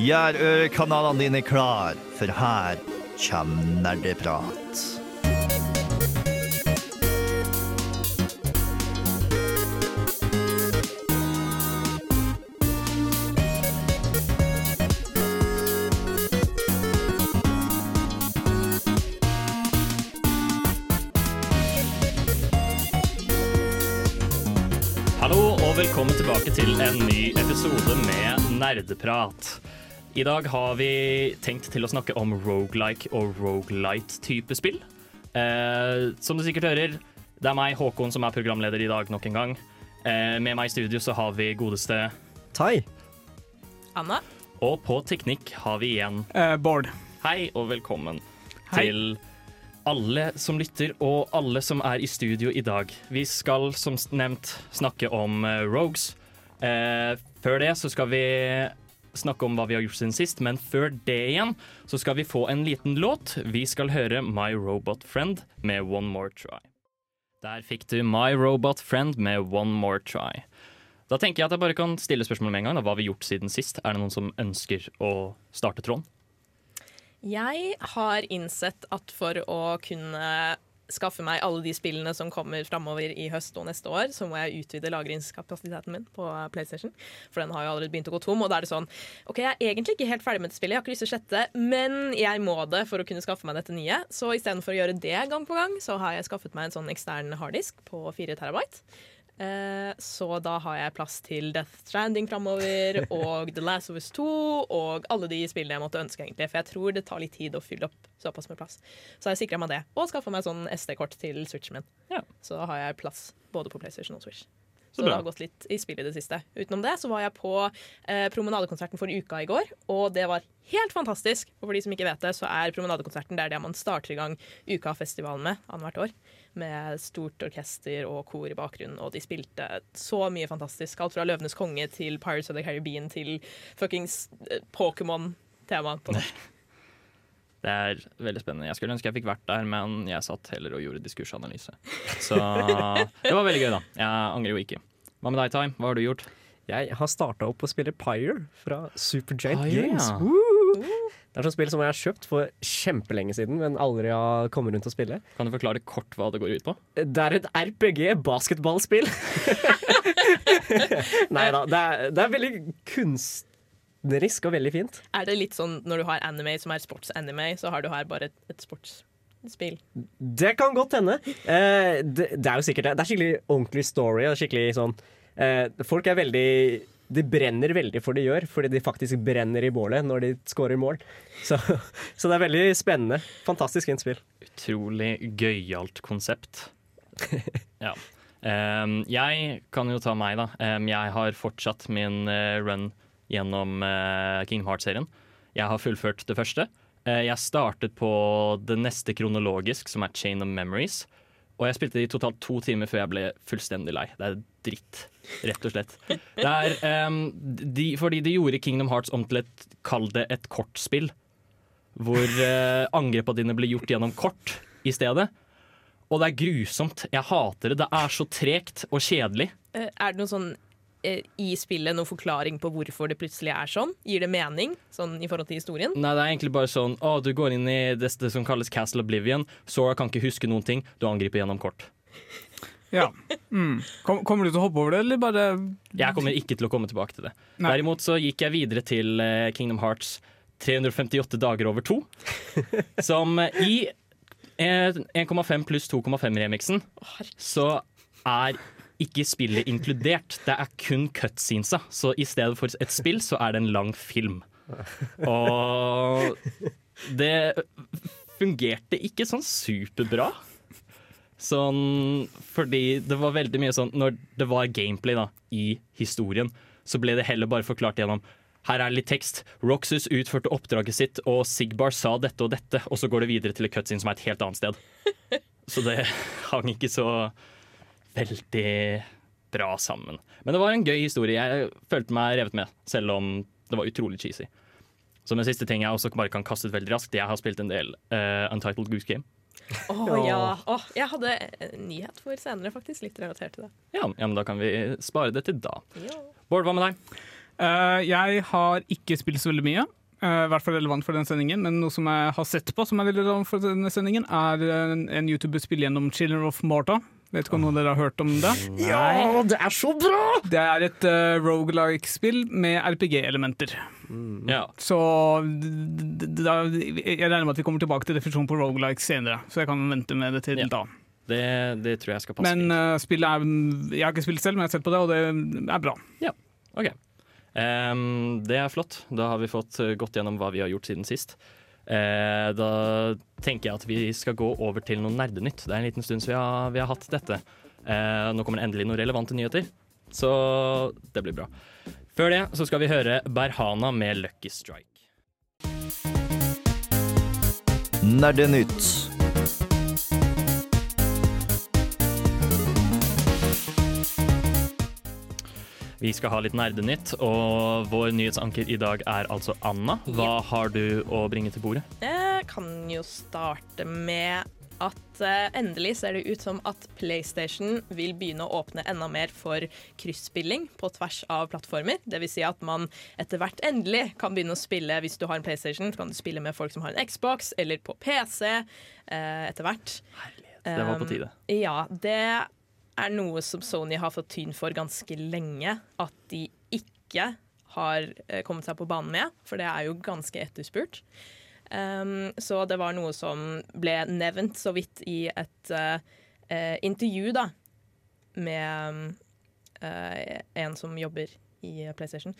Gjør ørekanalene dine klar, for her kommer nerdeprat. Hallo og velkommen tilbake til en ny episode med Nerdeprat. I dag har vi tenkt til å snakke om rogelike og rogelight-type spill. Eh, som du sikkert hører, det er meg, Håkon, som er programleder i dag nok en gang. Eh, med meg i studio så har vi godeste Tai. Anna? Og på teknikk har vi igjen Eh, Bård. Hei og velkommen Hei. til alle som lytter, og alle som er i studio i dag. Vi skal som nevnt snakke om uh, Rogues. Uh, før det så skal vi snakke om hva vi har gjort siden sist, men før det igjen så skal vi få en liten låt. Vi skal høre My Robot Friend med One More Try. Der fikk du My Robot Friend med One More Try. Da tenker jeg at jeg bare kan stille spørsmålet med en gang. Da. Hva har vi gjort siden sist? Er det noen som ønsker å starte tråden? Jeg har innsett at for å kunne skaffe meg alle de spillene som kommer framover i høst og neste år, så må jeg utvide lagringskapasiteten min på PlayStation. For den har jo allerede begynt å gå tom. Og da er det sånn OK, jeg er egentlig ikke helt ferdig med det spillet, jeg har ikke lyst til å slette, men jeg må det for å kunne skaffe meg dette nye. Så istedenfor å gjøre det gang på gang, så har jeg skaffet meg en sånn ekstern harddisk på 4 terabyte. Eh, Så da har jeg plass til Death Stranding framover og The Last of Us 2 og alle de spillene jeg måtte ønske, egentlig. For jeg tror det tar litt tid å fylle opp såpass med plass. Så jeg sikra meg det. Og skaffa meg sånn SD-kort til Switchen min. Ja. Så da har jeg plass både på PlayStation og Switch. Så Så, det har gått litt i spill i det siste. Utenom det så var jeg på eh, promenadekonserten for uka i går, og det var helt fantastisk. Og for de som ikke vet det, så er promenadekonserten det det man starter i gang Uka-festivalen med annethvert år. Med stort orkester og kor i bakgrunnen, og de spilte så mye fantastisk. Alt fra Løvenes konge til Pirates of the Caribbean til fuckings eh, Pokémon-tema. på norsk. Det er veldig spennende. Jeg skulle ønske jeg fikk vært der, men jeg satt heller og gjorde diskursanalyse. Så det var veldig gøy, da. Jeg angrer jo ikke. Hva med deg, Time? Hva har du gjort? Jeg har starta opp å spille Pyre fra Supergiant ah, Games. ja. Det er sånn spill som jeg har kjøpt for kjempelenge siden, men aldri har kommet rundt å spille. Kan du forklare kort hva det går ut på? Det er et RPG-basketballspill. Nei da, det det er veldig kunstnerisk og veldig fint. Er det litt sånn når du har anime som er sports-anime, så har du her bare et, et sportsspill? Det kan godt hende. Eh, det, det er jo sikkert det. Det er skikkelig ordentlig story. Skikkelig sånn eh, Folk er veldig De brenner veldig for det de gjør, fordi de faktisk brenner i bålet når de skårer mål. Så, så det er veldig spennende. Fantastisk innspill. Utrolig gøyalt konsept. Ja. Um, jeg kan jo ta meg, da. Um, jeg har fortsatt min uh, run gjennom uh, Kingdom Hearts-serien. Jeg har fullført det første. Uh, jeg startet på det neste kronologisk, som er Chain of Memories. Og jeg spilte det i totalt to timer før jeg ble fullstendig lei. Det er dritt, rett og slett. Er, um, de, fordi de gjorde Kingdom Hearts om til et, kall det et kortspill. Hvor uh, angrepene dine blir gjort gjennom kort i stedet. Og det er grusomt. Jeg hater det. Det er så tregt og kjedelig. Eh, Er det noe sånn eh, i spillet noen forklaring på hvorfor det plutselig er sånn? Gir det mening sånn i forhold til historien? Nei, det er egentlig bare sånn Å, du går inn i det, det som kalles Castle Oblivion. Sora kan ikke huske noen ting. Du angriper gjennom kort. Ja. Mm. Kom, kommer du til å hoppe over det, eller bare Jeg kommer ikke til å komme tilbake til det. Nei. Derimot så gikk jeg videre til eh, Kingdom Hearts 358 dager over to. Som eh, i eh, 1,5 pluss 2,5-remixen så er ikke spillet inkludert. Det er kun cutscenesa. Så i stedet for et spill, så er det en lang film. Og det fungerte ikke sånn superbra. Sånn fordi det var veldig mye sånn Når det var gameplay da i historien, så ble det heller bare forklart gjennom her er litt tekst. Roxus utførte oppdraget sitt, og Sigbar sa dette og dette. Og så går det videre til et cutscene som er et helt annet sted. Så det hang ikke så veldig bra sammen. Men det var en gøy historie. Jeg følte meg revet med, selv om det var utrolig cheesy. Som en siste ting jeg også bare kan kaste ut veldig raskt. Jeg har spilt en del uh, Untitled Goose Game. Å ja. Oh, jeg hadde en nyhet for senere, faktisk. Litt relatert til det. Ja, ja, men da kan vi spare det til da. Ja. Bård, hva med deg? Uh, jeg har ikke spilt så veldig mye. Uh, I hvert fall relevant for den sendingen, men noe som jeg har sett på som er veldig relevant for denne sendingen, er en, en YouTuber spiller gjennom Children of Morta. Vet ikke om noen av dere har hørt om det? Ja, det er så bra! Det er et uh, rogelike-spill med RPG-elementer. Ja. Så da, jeg regner med at vi kommer tilbake til definisjonen på rogelike senere, så jeg kan vente med det til Ja. da. Det, det tror jeg skal passe Men eh, spillet er Jeg har ikke spilt selv, men jeg har sett på det, og det er bra. Ja, Ok. Um, det er flott. Da har vi fått eh, gått gjennom hva vi har gjort siden sist. Eh, da tenker jeg at vi skal gå over til noe nerdenytt. Det er en liten stund siden vi har, vi har hatt dette. Eh, nå kommer det endelig noen relevante nyheter, så det blir bra. Før det så skal vi høre Berhana med 'Lucky Strike'. Nerdenytt. Vi skal ha litt nerdenytt, og vår nyhetsanker i dag er altså Anna. Hva har du å bringe til bordet? Jeg kan jo starte med at eh, endelig ser det ut som at PlayStation vil begynne å åpne enda mer for krysspilling på tvers av plattformer. Dvs. Si at man etter hvert endelig kan begynne å spille hvis du har en PlayStation. Så kan du spille med folk som har en Xbox, eller på PC eh, etter hvert. Herlighet. Det var på tide. Um, ja, det er noe som Sony har fått tyn for ganske lenge. At de ikke har eh, kommet seg på banen med, for det er jo ganske etterspurt. Um, så det var noe som ble nevnt så vidt i et uh, intervju da, med uh, en som jobber i PlayStation.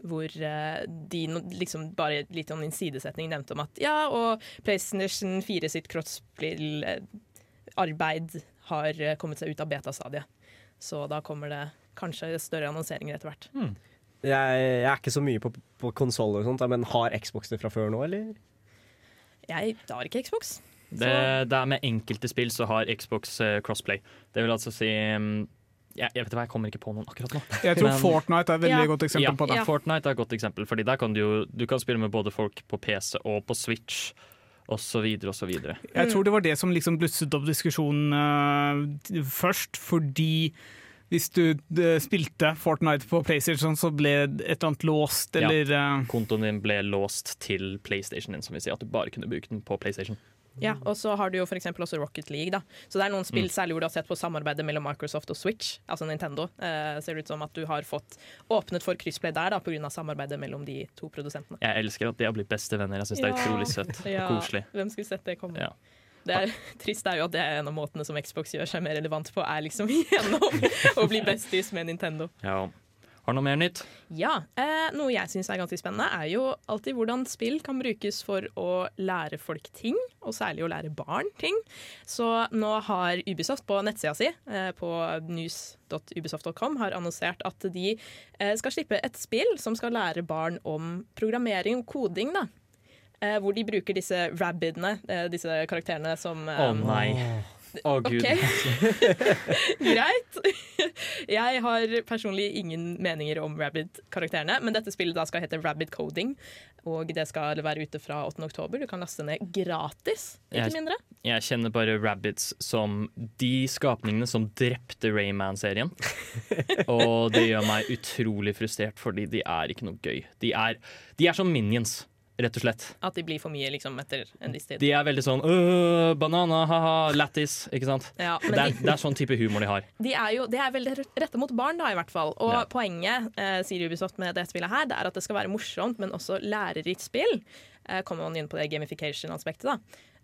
Hvor de liksom bare litt om en sidesetning nevnte om at ja, og PlayStation 4 sitt crossspill-arbeid har eh, kommet seg ut av beta-stadiet. Så da kommer det kanskje større annonseringer etter hvert. Jeg, jeg er ikke så mye på, på konsoll og sånt, men har Xbox det fra før nå, eller? Jeg har ikke Xbox. Det, det er med enkelte spill så har Xbox eh, crossplay. Det vil altså si mm, jeg, jeg vet hva, jeg kommer ikke på noen akkurat nå. Jeg tror Men- Fortnite er et veldig Ja. godt eksempel Ja, på det. Ja. Fortnite er et godt eksempel, Fordi der kan du du kan spille med både folk på PC og på Switch osv. osv. Jeg tror det var det som liksom blusset opp diskusjonen uh, først, fordi hvis du eh, spilte Fortnite på PlayStation, så ble et eller annet låst, eller Ja, Kontoen din ble låst til PlayStation din, som vil si at du bare kunne bruke den på PlayStation. Ja, og så har du jo eksempel også Rocket League. da. Så det er noen spill Mm. særlig hvor du har sett på samarbeidet mellom Microsoft og Switch, altså Nintendo. Eh, ser det ut som at du har fått åpnet for kryssplay der da, pga. samarbeidet mellom de to produsentene. Jeg elsker at de har blitt bestevenner. Jeg synes det er utrolig søtt Ja, og koselig. Hvem skulle sett det komme? Ja. Det er trist er jo at det er en av måtene som Xbox gjør seg mer relevant på, er liksom gjennom å bli besties med Nintendo. Ja. Har du noe mer nytt? Ja, eh, Noe jeg syns er ganske spennende, er jo alltid hvordan spill kan brukes for å lære folk ting, og særlig å lære barn ting. Så nå har Ubisoft på nettsida si, eh, på news.ubisoft.com, har annonsert at de eh, skal slippe et spill som skal lære barn om programmering og koding. da. Eh, hvor de bruker disse rabbidene, eh, disse karakterene som Å oh, nei. Å gud. Ok, greit. Jeg har personlig ingen meninger om Rabbit-karakterene, men dette spillet da skal hete Rabbit Coding, og det skal være ute fra 8. oktober. Du kan laste ned gratis, ikke Jeg- mindre. Jeg kjenner bare Rabbids som de skapningene som drepte Rayman-serien. Og det gjør meg utrolig frustrert, fordi de er ikke noe gøy. De er, de er som minions, rett og slett. At de blir for mye liksom, etter en viss tid. De er veldig sånn øh, banana, ha-ha, lættis, ikke sant? Ja, Det er, de, det er sånn type humor de har. de er jo de er veldig retta mot barn, da, i hvert fall. Og Ja. poenget, eh, sier Ubisoft med det spillet her, det er at det skal være morsomt, men også lærerikt spill. Eh, kommer man inn på det gamification-aspektet, da.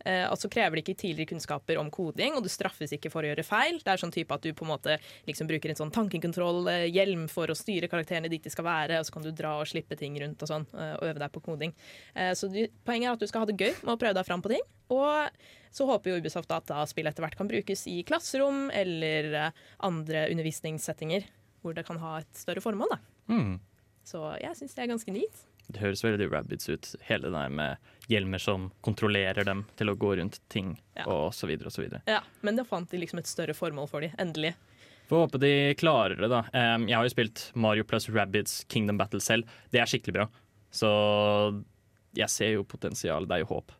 Eh, og så krever det ikke tidligere kunnskaper om koding, og du straffes ikke for å gjøre feil. Det er sånn type at du på en måte liksom bruker en sånn tankekontroll-hjelm for å styre karakterene dit de skal være, og så kan du dra og slippe ting rundt og sånn, eh, og øve deg på koding. Eh, så du, poenget er at du skal ha det gøy med å prøve deg fram på ting. Og så håper jo Ubisoft at da spillet etter hvert kan brukes i klasserom eller eh, andre undervisningssettinger hvor det kan ha et større formål. da. Mm. Så jeg syns det er ganske neat. Det høres veldig Rabbids ut, hele det der med hjelmer som kontrollerer dem til å gå rundt ting, Ja. og så videre og så videre. Ja, Men da fant de liksom et større formål for de, endelig. Får håpe de klarer det, da. Um, jeg har jo spilt Mario pluss Rabbids Kingdom Battle selv. Det er skikkelig bra. Så jeg ser jo potensial. Det er jo håp.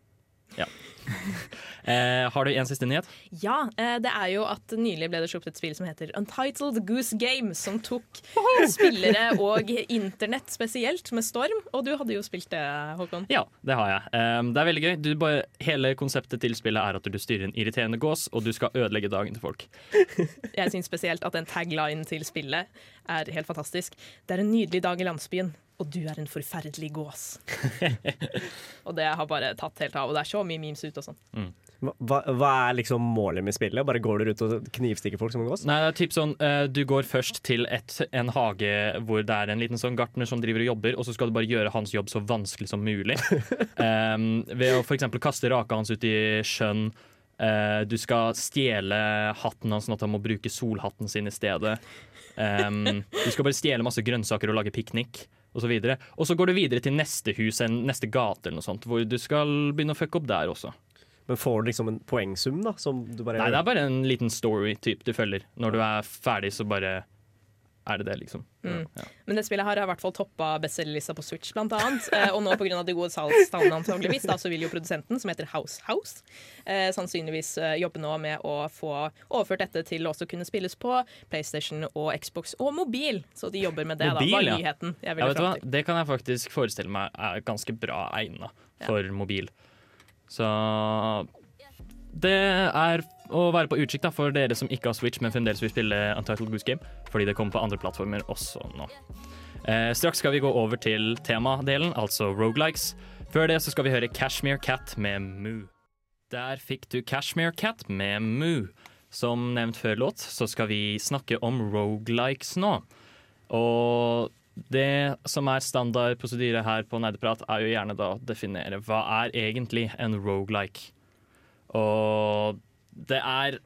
Eh, har du en siste nyhet? Ja, eh, det er jo at nylig ble det sluppet et spill som heter Untitled Goose Game, som tok spillere og internett spesielt med storm. Og du hadde jo spilt det, Håkon. Ja, det har jeg. Eh, det er veldig gøy. Du bare, hele konseptet til spillet er at du styrer en irriterende gås, og du skal ødelegge dagen til folk. Jeg syns spesielt at den tagline til spillet er helt fantastisk. Det er en nydelig dag i landsbyen, og du er en forferdelig gås. og det har bare tatt helt av, og det er så mye memes ut og sånn. Hva, hva er liksom målet med spillet? Bare går du ut og knivstikker folk som en gås? Nei, det er typ sånn, eh, Du går først til et, en hage hvor det er en liten sånn gartner som driver og jobber, og så skal du bare gjøre hans jobb så vanskelig som mulig. um, ved å f.eks. kaste raka hans ut i sjøen. Uh, du skal stjele hatten hans, sånn at han må bruke solhatten sin i stedet. Um, du skal bare stjele masse grønnsaker og lage piknik. Og så, og så går du videre til neste hus, neste gate eller noe sånt, hvor du skal begynne å fucke opp der også. Men får du liksom en poengsum, da? Som du bare Nei, det er bare en liten story-type du følger. Når du er ferdig, så bare er det det, liksom. Mm. Ja. Men det spillet her har i hvert fall toppa bestselgerlista på Switch, blant annet. Eh, og nå pga. de gode salgstallene, antageligvis, da, så vil jo produsenten, som heter House House, eh, sannsynligvis eh, jobbe nå med å få overført dette til å også kunne spilles på PlayStation og Xbox og mobil. Så de jobber med det, Mobil, da. Var ja. nyheten jeg Ja, ville vet hva? fram til. Det kan jeg faktisk forestille meg er ganske bra egna for mobil. Så det er å være på utkikk for dere som ikke har Switch, men fremdeles vil spille Untitled Goose Game, fordi det kommer på andre plattformer også nå. Eh, straks skal vi gå over til temadelen, altså rogelikes. Før det så skal vi høre Cashmere Cat med Moo. Der fikk du Cashmere Cat med Moo. Som nevnt før låt, så skal vi snakke om rogelikes nå. Og det som er standard prosedyre her på Nerdeprat, er jo gjerne da å definere hva er egentlig en rogelike. Og det er,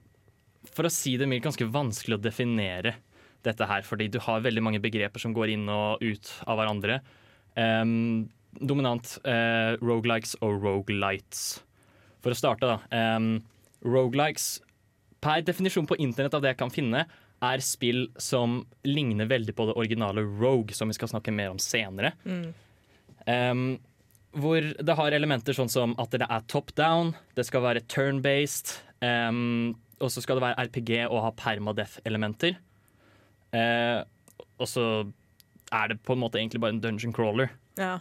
for å si det mildt, ganske vanskelig å definere dette her, fordi du har veldig mange begreper som går inn og ut av hverandre. Um, dominant uh, rogelikes og rogelights. For å starte, da. Um, rogelikes per definisjon på internett av det jeg kan finne, er spill som ligner veldig på det originale Rogue, som vi skal snakke mer om senere. Um, hvor det har elementer sånn som at det er top down, det skal være turn-based, um, og så skal det være RPG og ha permadeath-elementer. Uh, og så er det på en måte egentlig bare en dungeon crawler. Ja.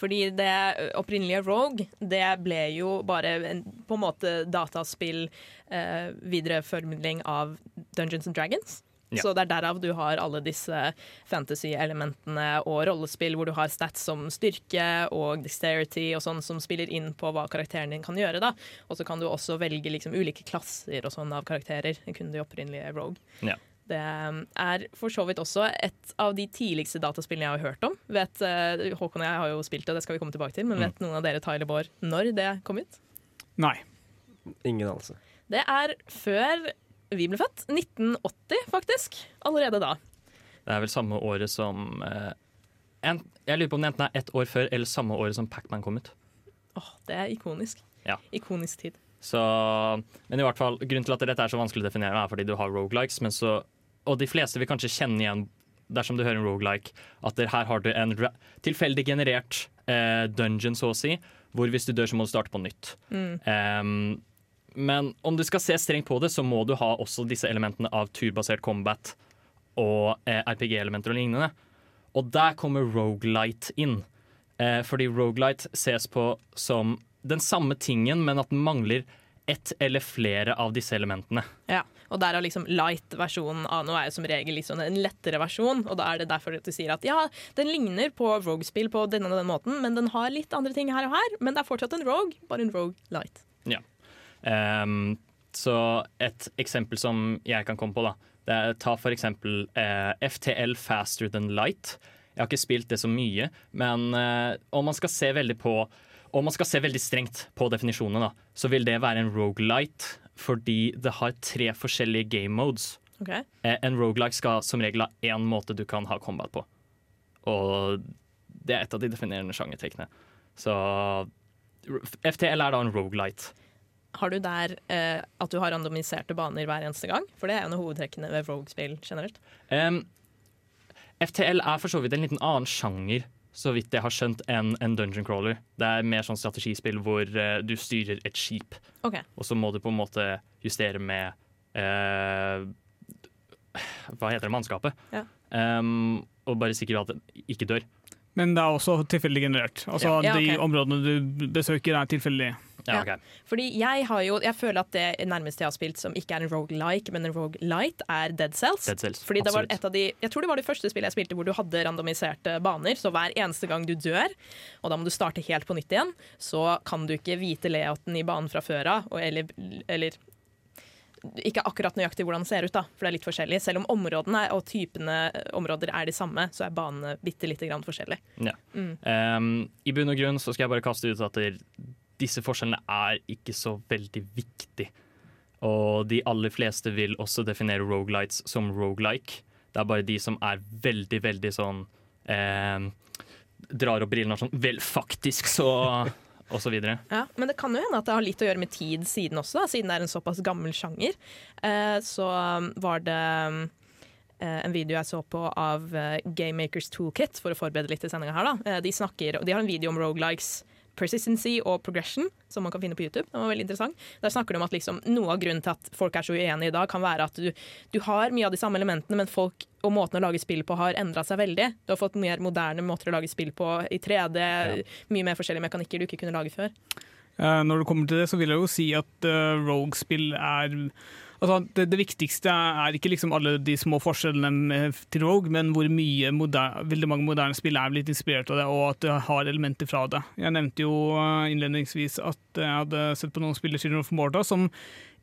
Fordi det opprinnelige Rogue, det ble jo bare en på en måte dataspill eh, videreformidling av Dungeons and Dragons. Ja. Så det er derav du har alle disse fantasy-elementene og rollespill hvor du har stats som styrke og dexterity og sånn som spiller inn på hva karakteren din kan gjøre. da. Og så kan du også velge liksom ulike klasser og sånn av karakterer. Kun de opprinnelige Rogue. Ja. Det er for så vidt også et av de tidligste dataspillene jeg har hørt om. Vet, eh, Håkon og jeg har jo spilt det, det skal vi komme tilbake til, men vet noen av dere Tyler Bård når det kom ut? Nei. Ingen anelse. Det er før vi ble født. 1980, faktisk. Allerede da. Det er vel samme året som eh, en, Jeg lurer på om det enten er ett år før eller samme året som Pacman kom ut. Åh, det er ikonisk. Ja. Ikonisk tid. Så, men i hvert fall, grunnen til at dette er så vanskelig å definere, er fordi du har rogelikes, men så Og de fleste vil kanskje kjenne igjen, dersom du hører en rogelike, at her har du en tilfeldig generert eh, dungeon, så å si, hvor hvis du dør, så må du starte på nytt. Em, men om du skal se strengt på det, så må du ha også disse elementene av turbasert combat og eh, RPG-elementer og lignende. Og der kommer Roguelite inn. Eh, fordi Roguelite ses på som den samme tingen, men at den mangler ett eller flere av disse elementene. Ja, og der er liksom light-versjonen av noe er jo som regel liksom en lettere versjon, og da er det derfor du sier at ja, den ligner på Rogue-spill på denne og den måten, men den har litt andre ting her og her, men det er fortsatt en Rogue, bare en Rogue light. Ja. Ehm, så et eksempel som jeg kan komme på, da. Det er, ta for eksempel eh, FTL Faster Than Light. Jeg har ikke spilt det så mye, men eh, om man skal se veldig på om man skal se veldig strengt på definisjonene, da, så vil det være en roguelite fordi det har tre forskjellige game modes. Okay. Eh, en rogelight skal som regel ha én måte du kan ha combat på. Og det er et av de definerende sjangertrekkene. Så FTL er da en roguelite. Har du der eh, at du har randomiserte baner hver eneste gang? For det er en av hovedtrekkene ved Rogue-spill generelt. Um, FTL er for så vidt en liten annen sjanger så vidt jeg har skjønt, enn en dungeon crawler. Det er mer sånn strategispill hvor uh, du styrer et skip, okay. og så må du på en måte justere med uh, Hva heter det? Mannskapet. Ja. Um, og bare sikre at det ikke dør. Men det er også tilfeldig generert. Altså Ja, De områdene du besøker, er tilfeldig. Ja, okay. Fordi jeg har jo Jeg føler at det nærmeste jeg har spilt som ikke er en roguelike, men en roguelite, er Dead Cells. Dead Cells, Fordi det var et av de Jeg tror det var det første spillet jeg spilte hvor du hadde randomiserte baner. Så hver eneste gang du dør, og da må du starte helt på nytt igjen, så kan du ikke vite layouten i banen fra før av, eller, eller ikke akkurat nøyaktig hvordan den ser ut, da, for det er litt forskjellig. Selv om områdene og typene områder er de samme, så er banene bitte lite grann forskjellige. Ja. Um, I bunn og grunn så skal jeg bare kaste ut at det- disse forskjellene er ikke så veldig viktig. Og de aller fleste vil også definere rogelights som rogelike. Det er bare de som er veldig, veldig sånn eh, Drar opp brillene og sånn Vel, faktisk, så Og så videre. Ja, men det kan jo hende at det har litt å gjøre med tid siden også, da, siden det er en såpass gammel sjanger. Eh, så um, var det eh, en video jeg så på av eh, Game Makers Toolkit for å forberede litt til sendinga her. Da. Eh, de, snakker, og de har en video om rogelikes persistency og progression, som man kan finne på YouTube. Den var veldig interessant. Der snakker de om at liksom, noe av grunnen til at folk er så uenige i dag, kan være at du, du har mye av de samme elementene, men folk og måten å lage spill på har endra seg veldig. Du har fått mer moderne måter å lage spill på i 3D, mye mer forskjellige mekanikker du ikke kunne lage før. Eh, når det kommer til det, så vil jeg jo si at uh, Rogue-spill er Altså, det, det viktigste er ikke liksom alle de små forskjellene med, til Rogue, men hvor mye moderne, veldig mange moderne spill er blitt inspirert av det, og at det har elementer fra det. Jeg nevnte jo eh, innledningsvis at jeg hadde sett på noen spiller Children of Morta som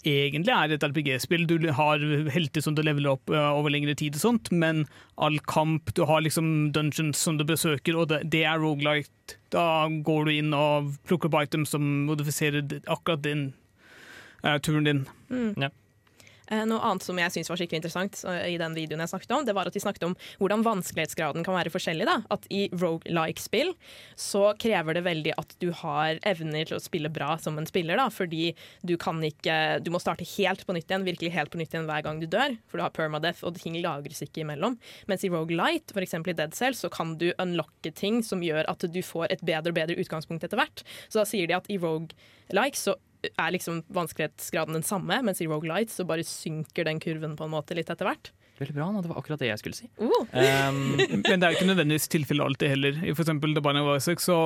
egentlig er et RPG-spill. Du har helter som du leveler opp eh, over lengre tid, og sånt, men all kamp Du har liksom dungeons som du besøker, og det, det er roguelike. Da går du inn og plukker opp items som modifiserer akkurat din uh, turen din. Eh, Noe annet som jeg synes var skikkelig interessant i den videoen jeg snakket om, det var at de snakket om hvordan vanskelighetsgraden kan være forskjellig. Da. At i rogue-like-spill så krever det veldig at du har evner til å spille bra som en spiller. Da, fordi du kan ikke Du må starte helt på nytt igjen, virkelig helt på nytt igjen hver gang du dør. For du har permadeath, og ting lagres ikke imellom. Mens i rogue-light, f.eks. i Dead Cell, så kan du unlocke ting som gjør at du får et bedre og bedre utgangspunkt etter hvert. Så da sier de at i rogue-like så er liksom vanskelighetsgraden den samme, mens i Roguelite så bare synker den kurven på en måte litt etter hvert. Veldig bra. Det var akkurat det jeg skulle si. Uh. Um, Men det er jo ikke nødvendigvis tilfellet alltid heller. I for eksempel The Binding of Isaac, så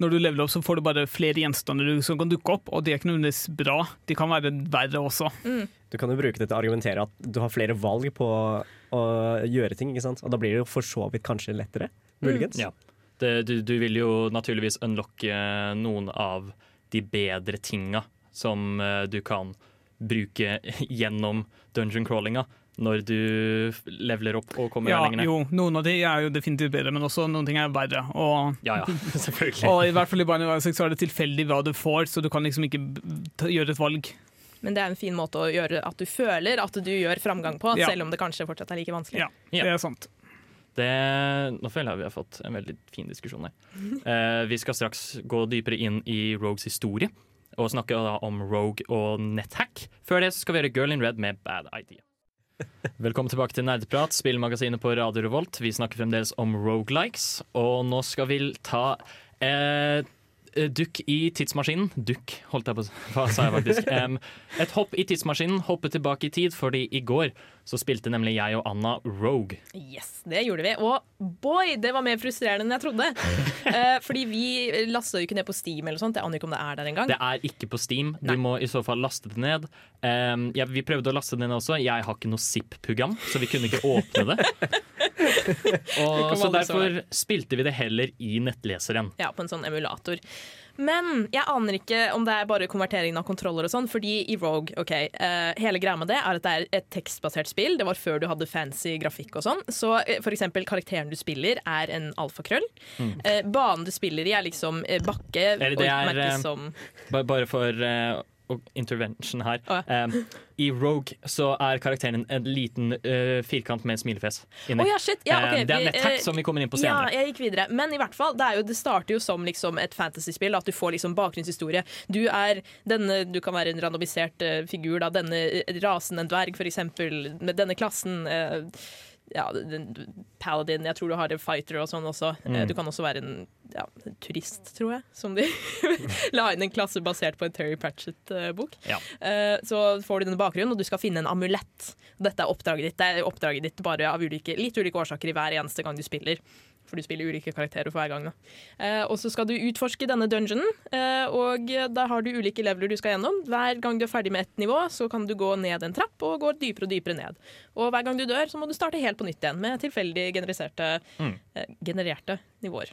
når du leveler opp, så får du bare flere gjenstander som kan dukke opp, og de er ikke nødvendigvis bra. De kan være verre også. Du kan jo bruke det til å argumentere at du har flere valg på å gjøre ting, ikke sant? og da blir det jo for så vidt kanskje lettere. Muligens. Ja. Det, du, du vil jo naturligvis unlocke noen av de bedre tinga som eh, du kan bruke gjennom dungeon crawlinga når du leveler opp og kommer Ja, lenger ned. jo, noen av de er jo definitivt bedre, men også noen ting er verre. Og, Ja, ja, selvfølgelig. og i hvert fall i Binary Isaac så er det tilfeldig hva du får, så du kan liksom ikke ta- gjøre et valg. Men det er en fin måte å gjøre at du føler at du gjør framgang på, Ja. selv om det kanskje fortsatt er like vanskelig. Ja, Ja. det er sant. Det, nå føler jeg vi har fått en veldig fin diskusjon her. Eh, vi skal straks gå dypere inn i Rogues historie og snakke da om Rogue og netthack. Før det så skal vi gjøre Girl in Red med Bad Idea. Velkommen tilbake til Nerdprat, spillmagasinet på Radio Revolt. Vi snakker fremdeles om rogelikes, og nå skal vi ta eh, dukk i tidsmaskinen. Dukk, holdt jeg på. Hva sa jeg faktisk? Um, et hopp i tidsmaskinen, hoppe tilbake i tid, fordi i går så spilte nemlig jeg og Anna Rogue. Yes, det gjorde vi. Og boy, det var mer frustrerende enn jeg trodde. uh, fordi vi lasta jo ikke ned på Steam eller sånt. Jeg aner ikke om det er der engang. Det er ikke på Steam. Du Nei. må i så fall laste det ned. Um, ja, vi prøvde å laste det ned også. Jeg har ikke noe zip-program, så vi kunne ikke åpne det. Og, så derfor spilte vi det heller i nettleseren. Ja, på en sånn emulator. Men jeg aner ikke om det er bare konverteringen av kontroller og sånn, fordi i Rogue, ok, uh, hele greia med det er at det er et tekstbasert spill. Det var før du hadde fancy grafikk og sånn. Så uh, for eksempel karakteren du spiller er en alfakrøll. Eh, banen du spiller i er liksom eh, bakke, Eller det er, merkes eh, som Bare for eh, og intervention her. Å, Um, I Rogue så er karakteren en liten uh, firkant med en smilefjes inni. Oh, ja! Ja, okay. Um, det er vi, netthack eh, som vi kommer inn på Ja, senere. jeg gikk videre. Men i hvert fall, det, jo, det starter jo som liksom et fantasyspill. At du får liksom bakgrunnshistorie. Du er denne, du kan være en randomisert uh, figur. Da, denne rasen, en dverg eksempel, med denne klassen. eh, ja, paladin. Jeg tror du har en fighter og sånn også. Mm. Du kan også være en ja, turist, tror jeg. Som de la inn en klasse basert på en Terry Pratchett-bok. Ja. Eh, Så får du denne bakgrunnen, og du skal finne en amulett. Dette er oppdraget ditt. Det er oppdraget ditt bare av ulike, litt ulike årsaker i hver eneste gang du spiller. For du spiller ulike karakterer for hver gang. Eh, og så skal du utforske denne dungeonen, eh, og da har du ulike leveler du skal gjennom. Hver gang du er ferdig med ett nivå, så kan du gå ned en trapp og gå dypere og dypere ned. Og hver gang du dør, så må du starte helt på nytt igjen med tilfeldig genererte, eh, genererte nivåer.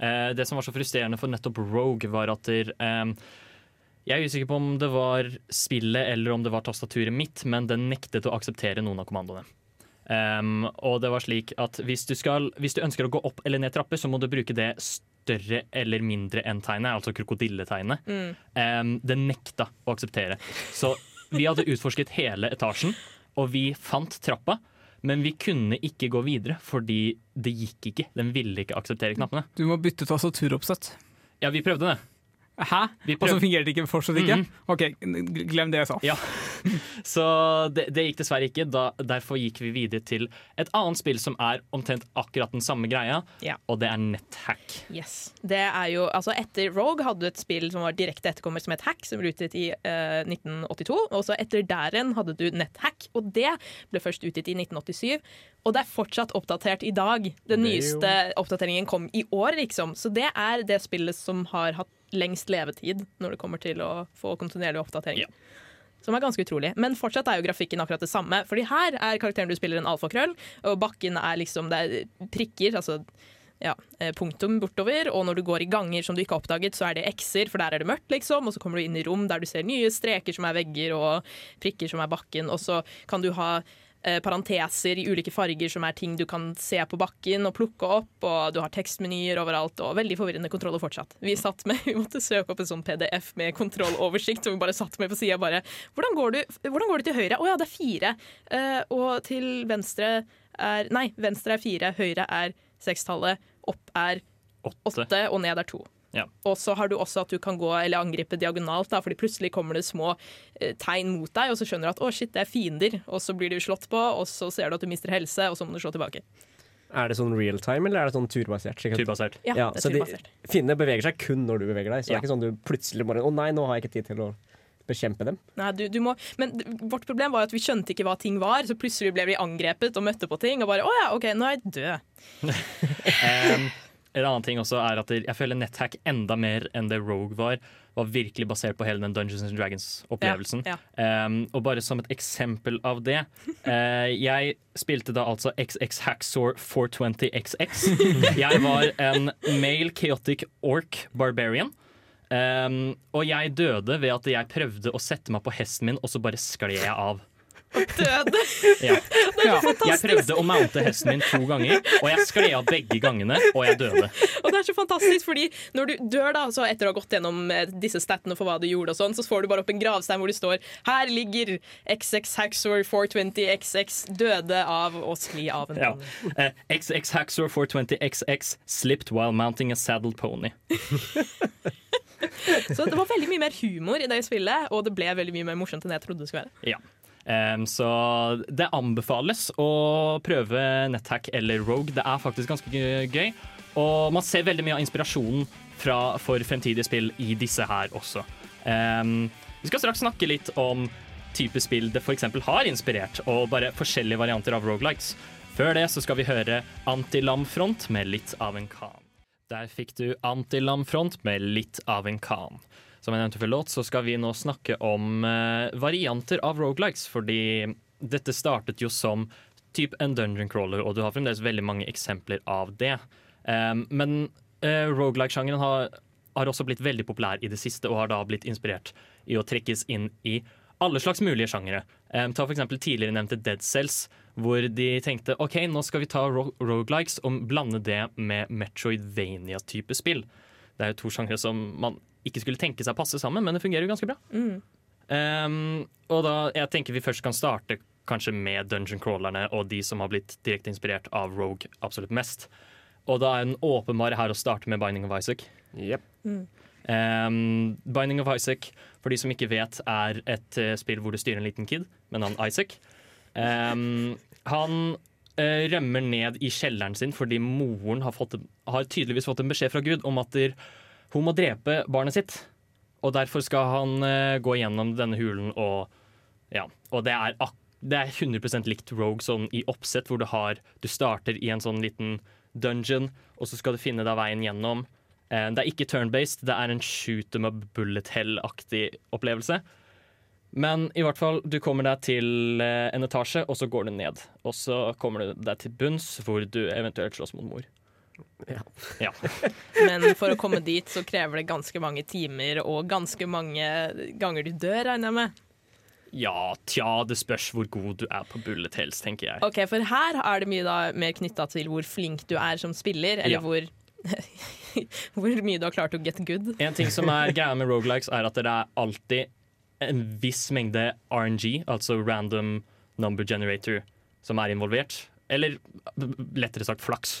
Eh, det som var så frustrerende for nettopp Rogue, var at der, eh, Jeg er usikker på om det var spillet eller om det var tastaturet mitt, men den nektet å akseptere noen av kommandoene. Um, og det var slik at hvis du, skal, hvis du ønsker å gå opp eller ned trapper, så må du bruke det større eller mindre enn tegnet, altså krokodilletegnet. Um, det nekta å akseptere. Så vi hadde utforsket hele etasjen, og vi fant trappa. Men vi kunne ikke gå videre fordi det gikk ikke. Den ville ikke akseptere knappene. Du må bytte tastaturoppsett. Ja, vi prøvde det. Hæ? Vi Og så fungerte det ikke fortsatt ikke? Mhm. OK, glem det jeg sa. Ja. Så det, det gikk dessverre ikke. Da, derfor gikk vi videre til et annet spill som er omtrent akkurat den samme greia, Ja. og det er NetHack. Yes. Det er jo, altså Etter Rogue hadde du et spill som var direkte etterkommer som het Hack, som ble utgitt i eh, 1982. Og så etter der igjen hadde du NetHack, og det ble først utgitt i 1987. Og det er fortsatt oppdatert i dag. Den nyeste oppdateringen kom i år, liksom. Så det er det spillet som har hatt lengst levetid når det kommer til å få kontinuerlig oppdatering. Ja. Som er ganske utrolig. Men fortsatt er jo grafikken akkurat det samme. Fordi her er karakteren du spiller en alfakrøll, og bakken er liksom det er prikker, altså ja, eh, punktum bortover. Og når du går i ganger som du ikke har oppdaget, så er det x-er, for der er det mørkt, liksom. Og så kommer du inn i rom der du ser nye streker som er vegger, og prikker som er bakken. Og så kan du ha parenteser i ulike farger som er ting du kan se på bakken og plukke opp, og du har tekstmenyer overalt, og veldig forvirrende kontroller fortsatt. Vi satt med, vi måtte søke opp en sånn PDF med kontrolloversikt som vi bare satt med på sida bare hvordan går, du, hvordan går du, til høyre? Å ja, det er fire. Uh, og til venstre er Nei, venstre er fire, høyre er sekstallet, opp er åtte, og ned er to. Ja. Og så har du også at du kan gå eller angripe diagonalt, da, fordi plutselig kommer det små eh, tegn mot deg, og så skjønner du at å shit, det er fiender, og så blir du slått på, og så ser du at du mister helse, og så må du slå tilbake. Er det sånn real time, eller er det sånn turbasert? Turbasert. Ja, Ja, det er så de, turbasert. fiendene beveger seg kun når du beveger deg. Så det er ikke sånn du plutselig bare Å nei, nå har jeg ikke tid til å bekjempe dem. Nei, du, du må, men vårt problem var at vi skjønte ikke hva ting var, så plutselig ble vi angrepet og møtte på ting, og bare å ja, OK, nå er jeg død. Um, en annen ting også er at jeg føler NetHack enda mer enn det Rogue var, var virkelig basert på hele den Dungeons and Dragons-opplevelsen. Ja, Um, og bare som et eksempel av det uh, Jeg spilte da altså XX Hacksaw 420XX. Jeg var en male chaotic orc barbarian. Um, og jeg døde ved at jeg prøvde å sette meg på hesten min, og så bare skled jeg av. Døde! Ja. Ja. Jeg prøvde å mounte hesten min to ganger, og jeg skled av begge gangene, og jeg døde. Og det er så fantastisk, fordi når du dør, da, så etter å ha gått gjennom eh, disse statene for hva du gjorde, og sånn, så får du bare opp en gravstein hvor det står Her ligger XX Haxor 420 XX døde av å skli av en Ja. ponni. Eh, XX Haxor 420XX slipped while mounting a saddled pony. Så det var veldig mye mer humor i det spillet, og det ble veldig mye mer morsomt enn jeg trodde det skulle være. Ja. Em, så det anbefales å prøve NetHack eller Rogue. Det er faktisk ganske gøy-. Og man ser veldig mye av inspirasjonen fra, for fremtidige spill i disse her også. Um, vi skal straks snakke litt om type spill det f.eks. har inspirert, og bare forskjellige varianter av rogelikes. Før det så skal vi høre Antilamfront med litt av en kan. Der fikk du Antilamfront med litt av en kan. Som jeg nevnte før låt, så skal vi nå snakke om eh, varianter av rogelikes, fordi dette startet jo som typ en dungeon crawler, og du har fremdeles veldig mange eksempler av det. Um, men uh, rogelike-sjangeren har, har også blitt veldig populær i det siste, og har da blitt inspirert i å trekkes inn i alle slags mulige sjangere. Um, ta eksempel tidligere nevnte Dead Cells, hvor de tenkte ok, nå skal vi ta ro rogelikes og blande det med Metroidvania-type spill. Det er jo to sjangere som man ikke skulle tenke seg passe sammen, men det fungerer jo ganske bra. Um, og da, jeg tenker vi først kan starte kanskje med dungeon crawlerne og de som har blitt direkte inspirert av Rogue absolutt mest. Og da er den åpenbare her å starte med Binding of Isaac. Yep. Um, Binding of Isaac, for de som ikke vet, er et uh, spill hvor du styrer en liten kid med navn Isaac. Um, han uh, rømmer ned i kjelleren sin fordi moren har, fått, har tydeligvis fått en beskjed fra Gud om at der, hun må drepe barnet sitt. Og derfor skal han eh, gå gjennom denne hulen og Ja. Og det er, det er 100% likt Rogue sånn i oppsett, hvor du har Du starter i en sånn liten dungeon, og så skal du finne deg veien gjennom. Eh, det er ikke turn-based, det er en shoot em up bullet hell-aktig opplevelse. Men i hvert fall, du kommer deg til eh, en etasje, og så går du ned. Og så kommer du deg til bunns, hvor du eventuelt slåss mot mor. Ja. Ja. Men for å komme dit så krever det ganske mange timer og ganske mange ganger du dør, regner jeg med. ja, tja, det spørs hvor god du er på bullet hells, tenker jeg. Ok, For her er det mye da mer knytta til hvor flink du er som spiller, eller Ja. hvor Hvor mye du har klart å get good. En ting som er greia med rogelikes, er at det er alltid en viss mengde RNG, altså random number generator, som er involvert. Eller lettere sagt flaks.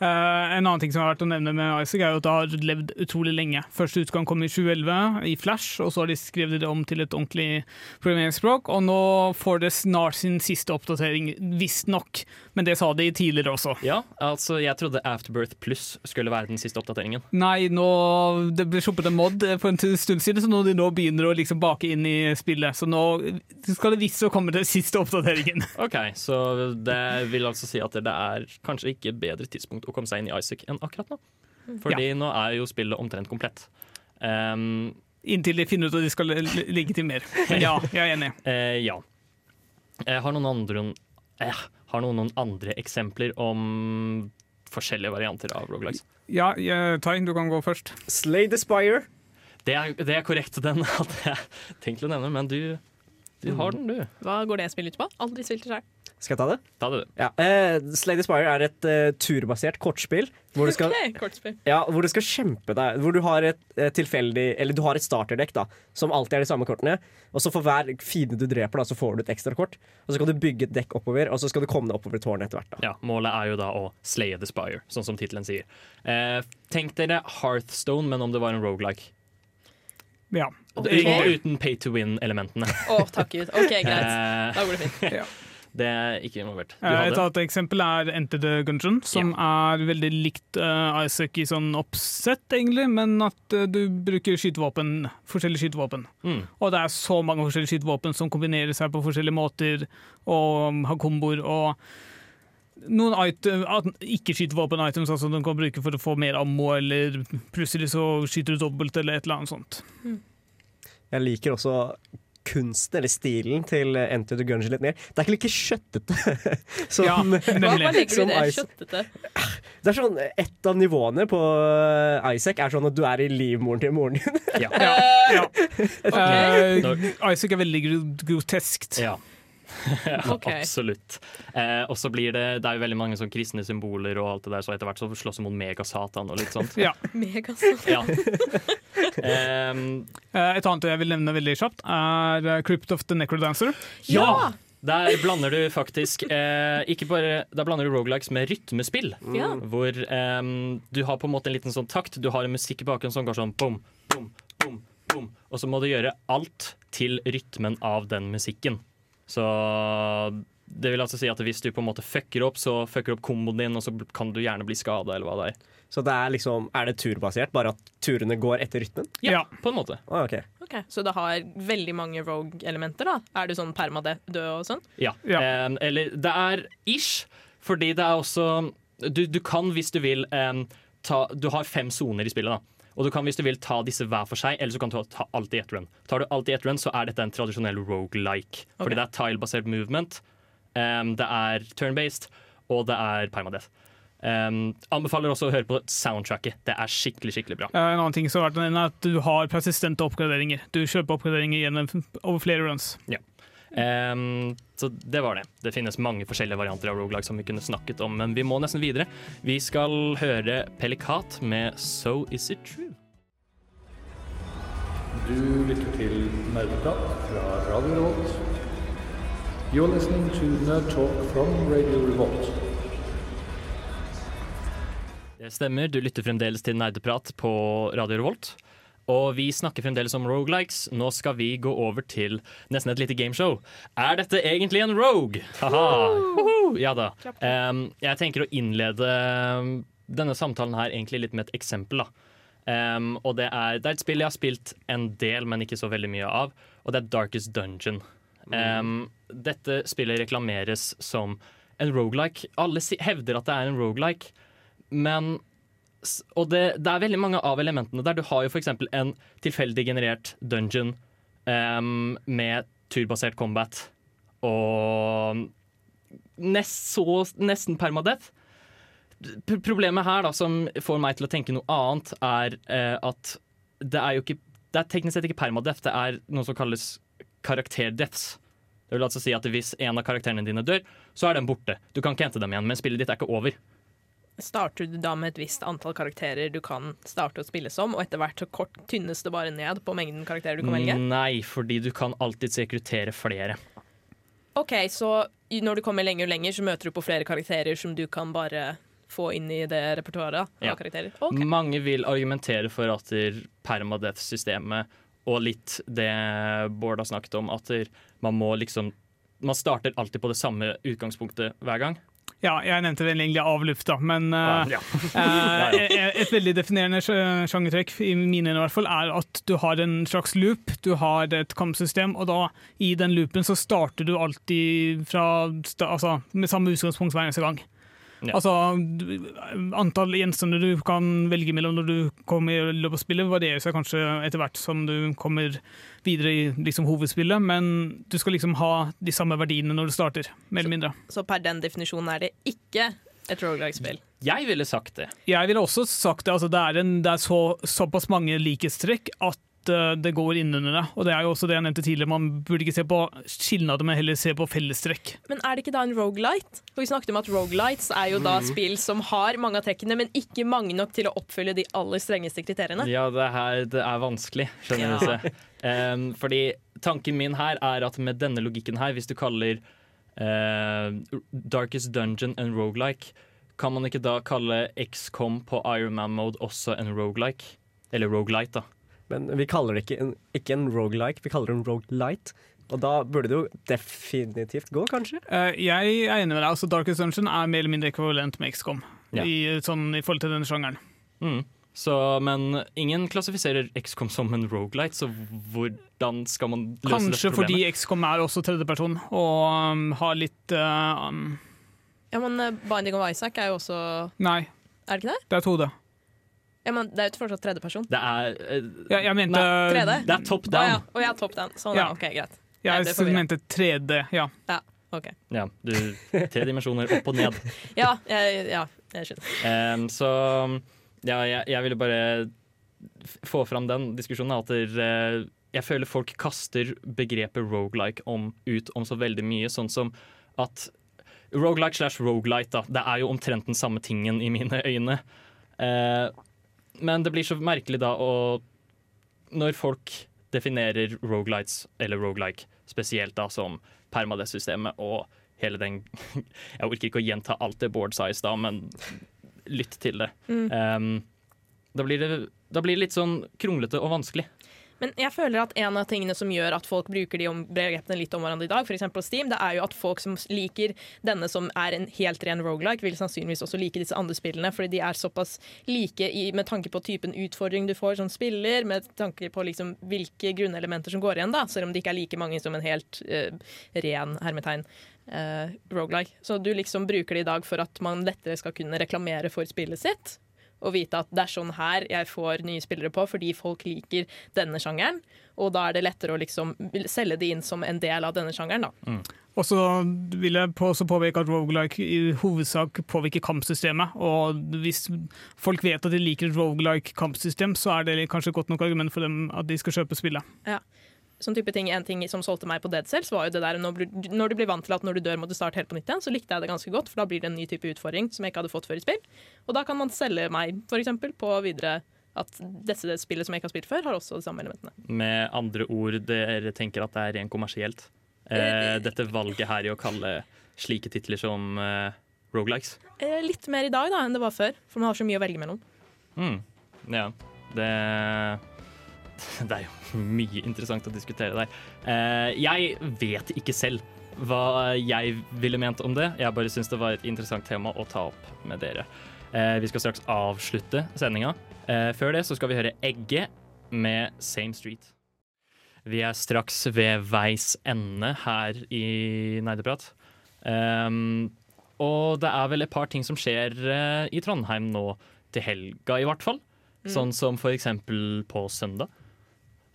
en annen ting som har vært å nevne med Isaac, er jo at det har levd utrolig lenge. Første utgang kom i 2011 i Flash, og så har de skrevet det om til et ordentlig programmeringsspråk. Og nå får det snart sin siste oppdatering, visstnok. Men det sa de tidligere også. Ja, altså jeg trodde Afterbirth Pluss skulle være den siste oppdateringen. Nei, nå, det ble sluppet en mod for en stund siden, så nå de nå begynner å liksom bake inn i spillet. Så nå skal det visst så komme den siste oppdateringen. Ok, så det vil altså si at det er kanskje ikke bedre tidspunkt å komme seg inn i Isaac enn akkurat nå. Fordi nå er jo spillet omtrent komplett. Um, Inntil de finner ut at de skal ligge til mer. Men ja, jeg er enig. Uh, ja. Jeg har noen andre eh, Har noen, noen andre eksempler om forskjellige varianter av rogelikes. Ja, Tain, Tai, du kan gå først. Slay the Spire. Det er, det er korrekt, den hadde jeg tenkt å nevne, men du, du har den, du. Hva går det spillet ut på? Aldri spilt det sjøl. Skal jeg ta det? Ta det, du. Ja. Uh, Slay the Spire er et uh, turbasert kortspill hvor du skal kortspill. Ja, hvor du skal kjempe deg Hvor du har et uh, tilfeldig Eller du har et starterdekk da Som alltid er de samme kortene Og så for hver fiende du dreper da Så får du et ekstra kort Og så kan du bygge et dekk oppover Og så skal du komme deg oppover tårnet etter hvert da Ja, Målet er jo da å slaye the spire, sånn som tittelen sier. Eh, tenk dere Hearthstone, men om det var en rogelike. Ja. Og Uten pay to win-elementene. Å, takk Gud. OK, greit. Eh, Da går det fint. det er ikke involvert. Du Eh, Et annet eksempel er Enter the Gungeon, som er veldig likt uh, Isaac i sånn oppsett, egentlig, men at uh, du bruker skytevåpen, forskjellige skytevåpen. mm. Og det er så mange forskjellige skytevåpen som kombinerer seg på forskjellige måter og um, har komboer. og noen ikke-skytevåpen-items altså du kan bruke for å få mer ammo, eller plutselig så skyter du dobbelt, eller et eller annet sånt. Jeg liker også kunsten eller stilen til eh, Enter the Gungeon litt ned. Det er ikke like kjøttete som, Ja, nemlig. du Som det? Isaac. Kjøttete? Det er sånn, Et av nivåene på eh, Isaac er sånn at du er i livmoren til moren din Ja. Ja, ja. Okay. Uh, Isaac er veldig groteskt. ja. ja Ok. Absolutt. Eh, og så blir det Det er jo veldig mange sånn kristne symboler og alt det der, så etter hvert så slåss hun mot Megasatan og litt sånt. Ja. Megasatan. Ja. um, Eh, Et annet jeg vil nevne veldig kjapt, er eh, Crypt of the Necrodancer. ja! Der blander du faktisk eh, ikke bare, Der blander du rogelikes med rytmespill. Ja. Hvor eh, du har på en måte en liten sånn takt. Du har en musikk i bakgrunnen som går sånn bom, bom, bom, bom. Og så må du gjøre alt til rytmen av den musikken. Så det vil altså si at hvis du på en måte fucker opp, så fucker opp komboen din, og så kan du gjerne bli skada, eller hva det er. Så det er liksom Er det turbasert, bare at turene går etter rytmen? Ja, Ja. på en måte. Ah, okay. Okay, Så det har veldig mange rogue-elementer? da? Er du sånn permadød og sånn? Ja. Ja. Um, eller det er ish, fordi det er også Du, du kan, hvis du vil, um, ta Du har fem soner i spillet, da. Og du kan hvis du vil ta disse hver for seg, eller så kan du ta alt i ett run. Tar du alt i ett run, så er dette en tradisjonell rogelike. Fordi Ok. det er tile-basert movement, um, det er turn-based, og det er permadeath. Um, anbefaler også å høre på soundtracket. Det er skikkelig skikkelig bra. En annen ting som har vært er at du har persistente oppgraderinger. Du kjøper oppgraderinger gjennom over flere runs. Um, så det var det. Det finnes mange forskjellige varianter av rogelag som vi kunne snakket om, men vi må nesten videre. Vi skal høre Pelikat med So Is It True. Du lytter til Nerdeprat fra Radio Revolt. You're listening to Nerd Talk from Radio Revolt. Det stemmer, du lytter fremdeles til Nerdeprat på Radio Revolt. Og vi snakker fremdeles om rogelikes. Nå skal vi gå over til nesten et lite gameshow. Er dette egentlig en rogue? Haha. Ja da. Um, jeg tenker å innlede denne samtalen her egentlig litt med et eksempel. da. Um, og det er, det er et spill jeg har spilt en del, men ikke så veldig mye av. Og det er Darkest Dungeon. Um, dette spillet reklameres som en rogelike. Alle si, hevder at det er en rogelike, men Og det, det er veldig mange av elementene der. Du har jo f.eks. en tilfeldig generert dungeon um, med turbasert combat og nest, så, nesten permadeath. Problemet her da, som får meg til å tenke noe annet, er uh, at det er jo ikke Det er teknisk sett ikke permadeath, det er noe som kalles karakterdeaths. Det vil altså si at hvis en av karakterene dine dør, så er den borte. Du kan ikke hente dem igjen, men spillet ditt er ikke over. Starter du da med et visst antall karakterer du kan starte å spille som, og etter hvert så kort tynnes det bare ned på mengden karakterer du kan velge? Nei, fordi du kan alltids rekruttere flere. OK, så når du kommer lenger og lenger, så møter du på flere karakterer som du kan bare få inn i det repertoaret Ja. karakterer? Mange vil argumentere for at permadeath-systemet og litt det Bård har snakket om, at man må liksom Man starter alltid på det samme utgangspunktet hver gang. Ja, jeg nevnte vel egentlig av da, men uh, Ja. eh, et veldig definerende sj- sjangertrekk i mine i hvert fall, er at du har en slags loop, du har et kampsystem, og da i den loopen så starter du alltid fra, altså, med samme utgangspunkt hver eneste gang. Ja. Altså, Antall gjenstander du kan velge mellom når du kommer i løpet av spillet, varierer seg kanskje etter hvert som du kommer videre i liksom, hovedspillet, men du skal liksom ha de samme verdiene når du starter, mer eller mindre. Så per den definisjonen er det ikke et roguelike-spill. Jeg ville sagt det. Jeg ville også sagt det. Altså det er, en, det er så, såpass mange likhetstrekk at eh, det går innunder det. Og det er jo også det jeg nevnte tidligere, man burde ikke se på skilnader, men heller se på fellestrekk. Men er det ikke da en roguelite? For vi snakket om at rogelights er jo Mm. da spill som har mange av trekkene, men ikke mange nok til å oppfylle de aller strengeste kriteriene. Ja, det her det er vanskelig, skjønner du. Ja. Um, fordi tanken min her er at med denne logikken her, hvis du kaller uh, Darkest Dungeon en roguelike, kan man ikke da kalle XCOM på Ironman-mode også en roguelike? Eller roguelite, da. Men vi kaller det ikke en, ikke en roguelike, vi kaller det en roguelite. Og da burde det jo definitivt gå, kanskje? Uh, jeg er enig med deg. altså Darkest Dungeon er mer eller mindre ekvivalent med XCOM Ja. i, sånn, i forhold til denne sjangeren. Mm. Så, men ingen klassifiserer XCOM som en roguelite, så hvordan skal man løse Kanskje dette problemet? Kanskje fordi XCOM er også tredjeperson og um, har litt uh, um, Ja, men eh, Binding of Isaac er jo også Nei, Er det ikke det? det er 2D. Ja, men Det er jo ikke fortsatt tredjeperson. Det er, uh, Ja, jeg mente Nei, det er top Å down. ja. Oh, ja, top down. Sånn, ja. Ja. OK, greit. Ja, Jeg gjøre. mente 3D, ja. Ok. Ja, du, tre dimensjoner opp og ned. Ja, jeg, ja, jeg skjønner. Um, så ja, jeg, jeg ville bare få fram den diskusjonen. At der, uh, jeg føler folk kaster begrepet roguelike om, ut om så veldig mye. Sånn som at roguelike slash roguelite, da. Det er jo omtrent den samme tingen i mine øyne. Eh, men det blir så merkelig da å Når folk definerer rogelights, eller roguelike spesielt, da som permadeath-systemet og hele den Jeg orker ikke å gjenta alt det Bård sa i stad, men lytt til det. Mm. Um, da, blir det da blir det litt sånn kronglete og vanskelig. Men jeg føler at en av tingene som gjør at folk bruker de begrepene litt om hverandre i dag, f.eks. Steam, det er jo at folk som liker denne som er en helt ren roguelike, vil sannsynligvis også like disse andre spillene, fordi de er såpass like i, med tanke på typen utfordring du får som spiller, med tanke på liksom hvilke grunnelementer som går igjen, da, selv om det ikke er like mange som en helt uh, ren hermetegn. Uh, roguelike. Så du liksom bruker det i dag for at man lettere skal kunne reklamere for spillet sitt. Og vite at det er sånn her jeg får nye spillere på, fordi folk liker denne sjangeren. Og da er det lettere å liksom selge det inn som en del av denne sjangeren. da. Og så vil jeg på, også påpeke at roguelike i hovedsak påvirker kampsystemet. Og hvis folk vet at de liker et roguelike kampsystem, så er det kanskje godt nok argument for dem at de skal kjøpe spillet. Sånn type ting, En ting som solgte meg på Dead Cells, var jo det der når du, blir vant til at når du dør må du starte helt på nytt igjen, så likte jeg det ganske godt, for da blir det en ny type utfordring som jeg ikke hadde fått før i spill. Og da kan man selge meg, eksempel, på videre at dette spillet som jeg ikke har spilt før, har også de samme elementene. Med andre ord, dere tenker at det er rent kommersielt. Eh, dette valget her i å kalle slike titler som eh, roguelikes. Eh, litt mer i dag da enn det var før, for man har så mye å velge mellom. Mm. Ja, det det er jo mye interessant å diskutere der. Eh, jeg vet ikke selv hva jeg ville ment om det. Jeg bare syns det var et interessant tema å ta opp med dere. Eh, vi skal straks avslutte sendinga. Eh, før det så skal vi høre Egge med Same Street. Vi er straks ved veis ende her i Nerdeprat. Um, og det er vel et par ting som skjer uh, i Trondheim nå til helga, i hvert fall. Sånn som for eksempel på søndag.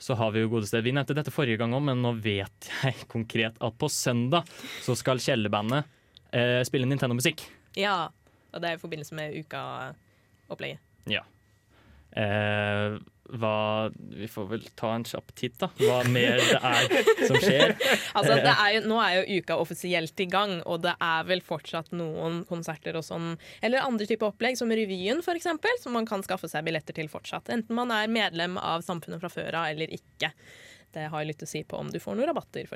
Så har Vi jo godeste Vi nevnte dette forrige gang òg, men nå vet jeg konkret at på søndag så skal Kjellerbandet eh, spille Nintendo-musikk. Ja, og det er i forbindelse med uka-opplegget. Ja. Eh, hva Vi får vel ta en kjapp titt, da. Hva mer det er som skjer. Altså, er jo, nå er jo uka offisielt i gang, og det er vel fortsatt noen konserter og sånn, eller andre typer opplegg, som Revyen eksempel, som man kan skaffe seg billetter til fortsatt. Enten man er medlem av Samfunnet fra før av eller ikke. Det har litt å si på om du får noen rabatter.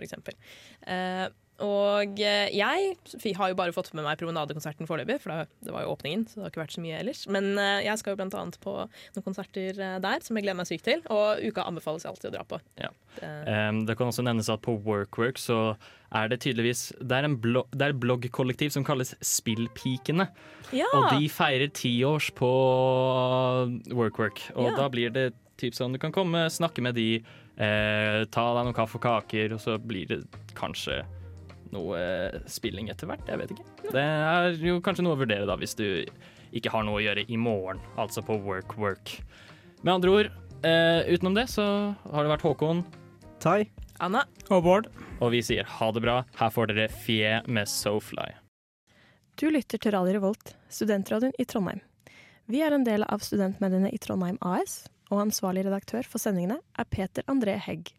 Eh, og eh, jeg har jo bare fått med meg promenadekonserten foreløpig, for det, var jo åpningen, så det har ikke vært så mye ellers. Men eh, jeg skal jo blant annet på noen konserter eh, der som jeg gleder meg sykt til, og uka anbefales jeg alltid å dra på. Ja. Det, Um, det kan også nevnes at på Workwork så er det tydeligvis Det er, en blo det er et bloggkollektiv som kalles Spillpikene. ja! Og de feirer tiårs på Workwork. Og Ja. da blir det typ sånn du kan komme, snakke med de, eh, ta deg noen kaffe og kaker, og så blir det kanskje noe eh, spilling etter hvert. Jeg vet ikke. Det er jo kanskje noe å vurdere da, hvis du ikke har noe å gjøre i morgen, altså på Work-Work. Med andre ord, eh, utenom det så har det vært Håkon, Tai. Anna, Og Bård. og vi sier ha det bra. Her får dere Fie med Sofly. Du lytter til Radio Revolt, studentradioen i Trondheim. Vi er en del av studentmediene i Trondheim AS, og ansvarlig redaktør for sendingene er Peter André Hegg.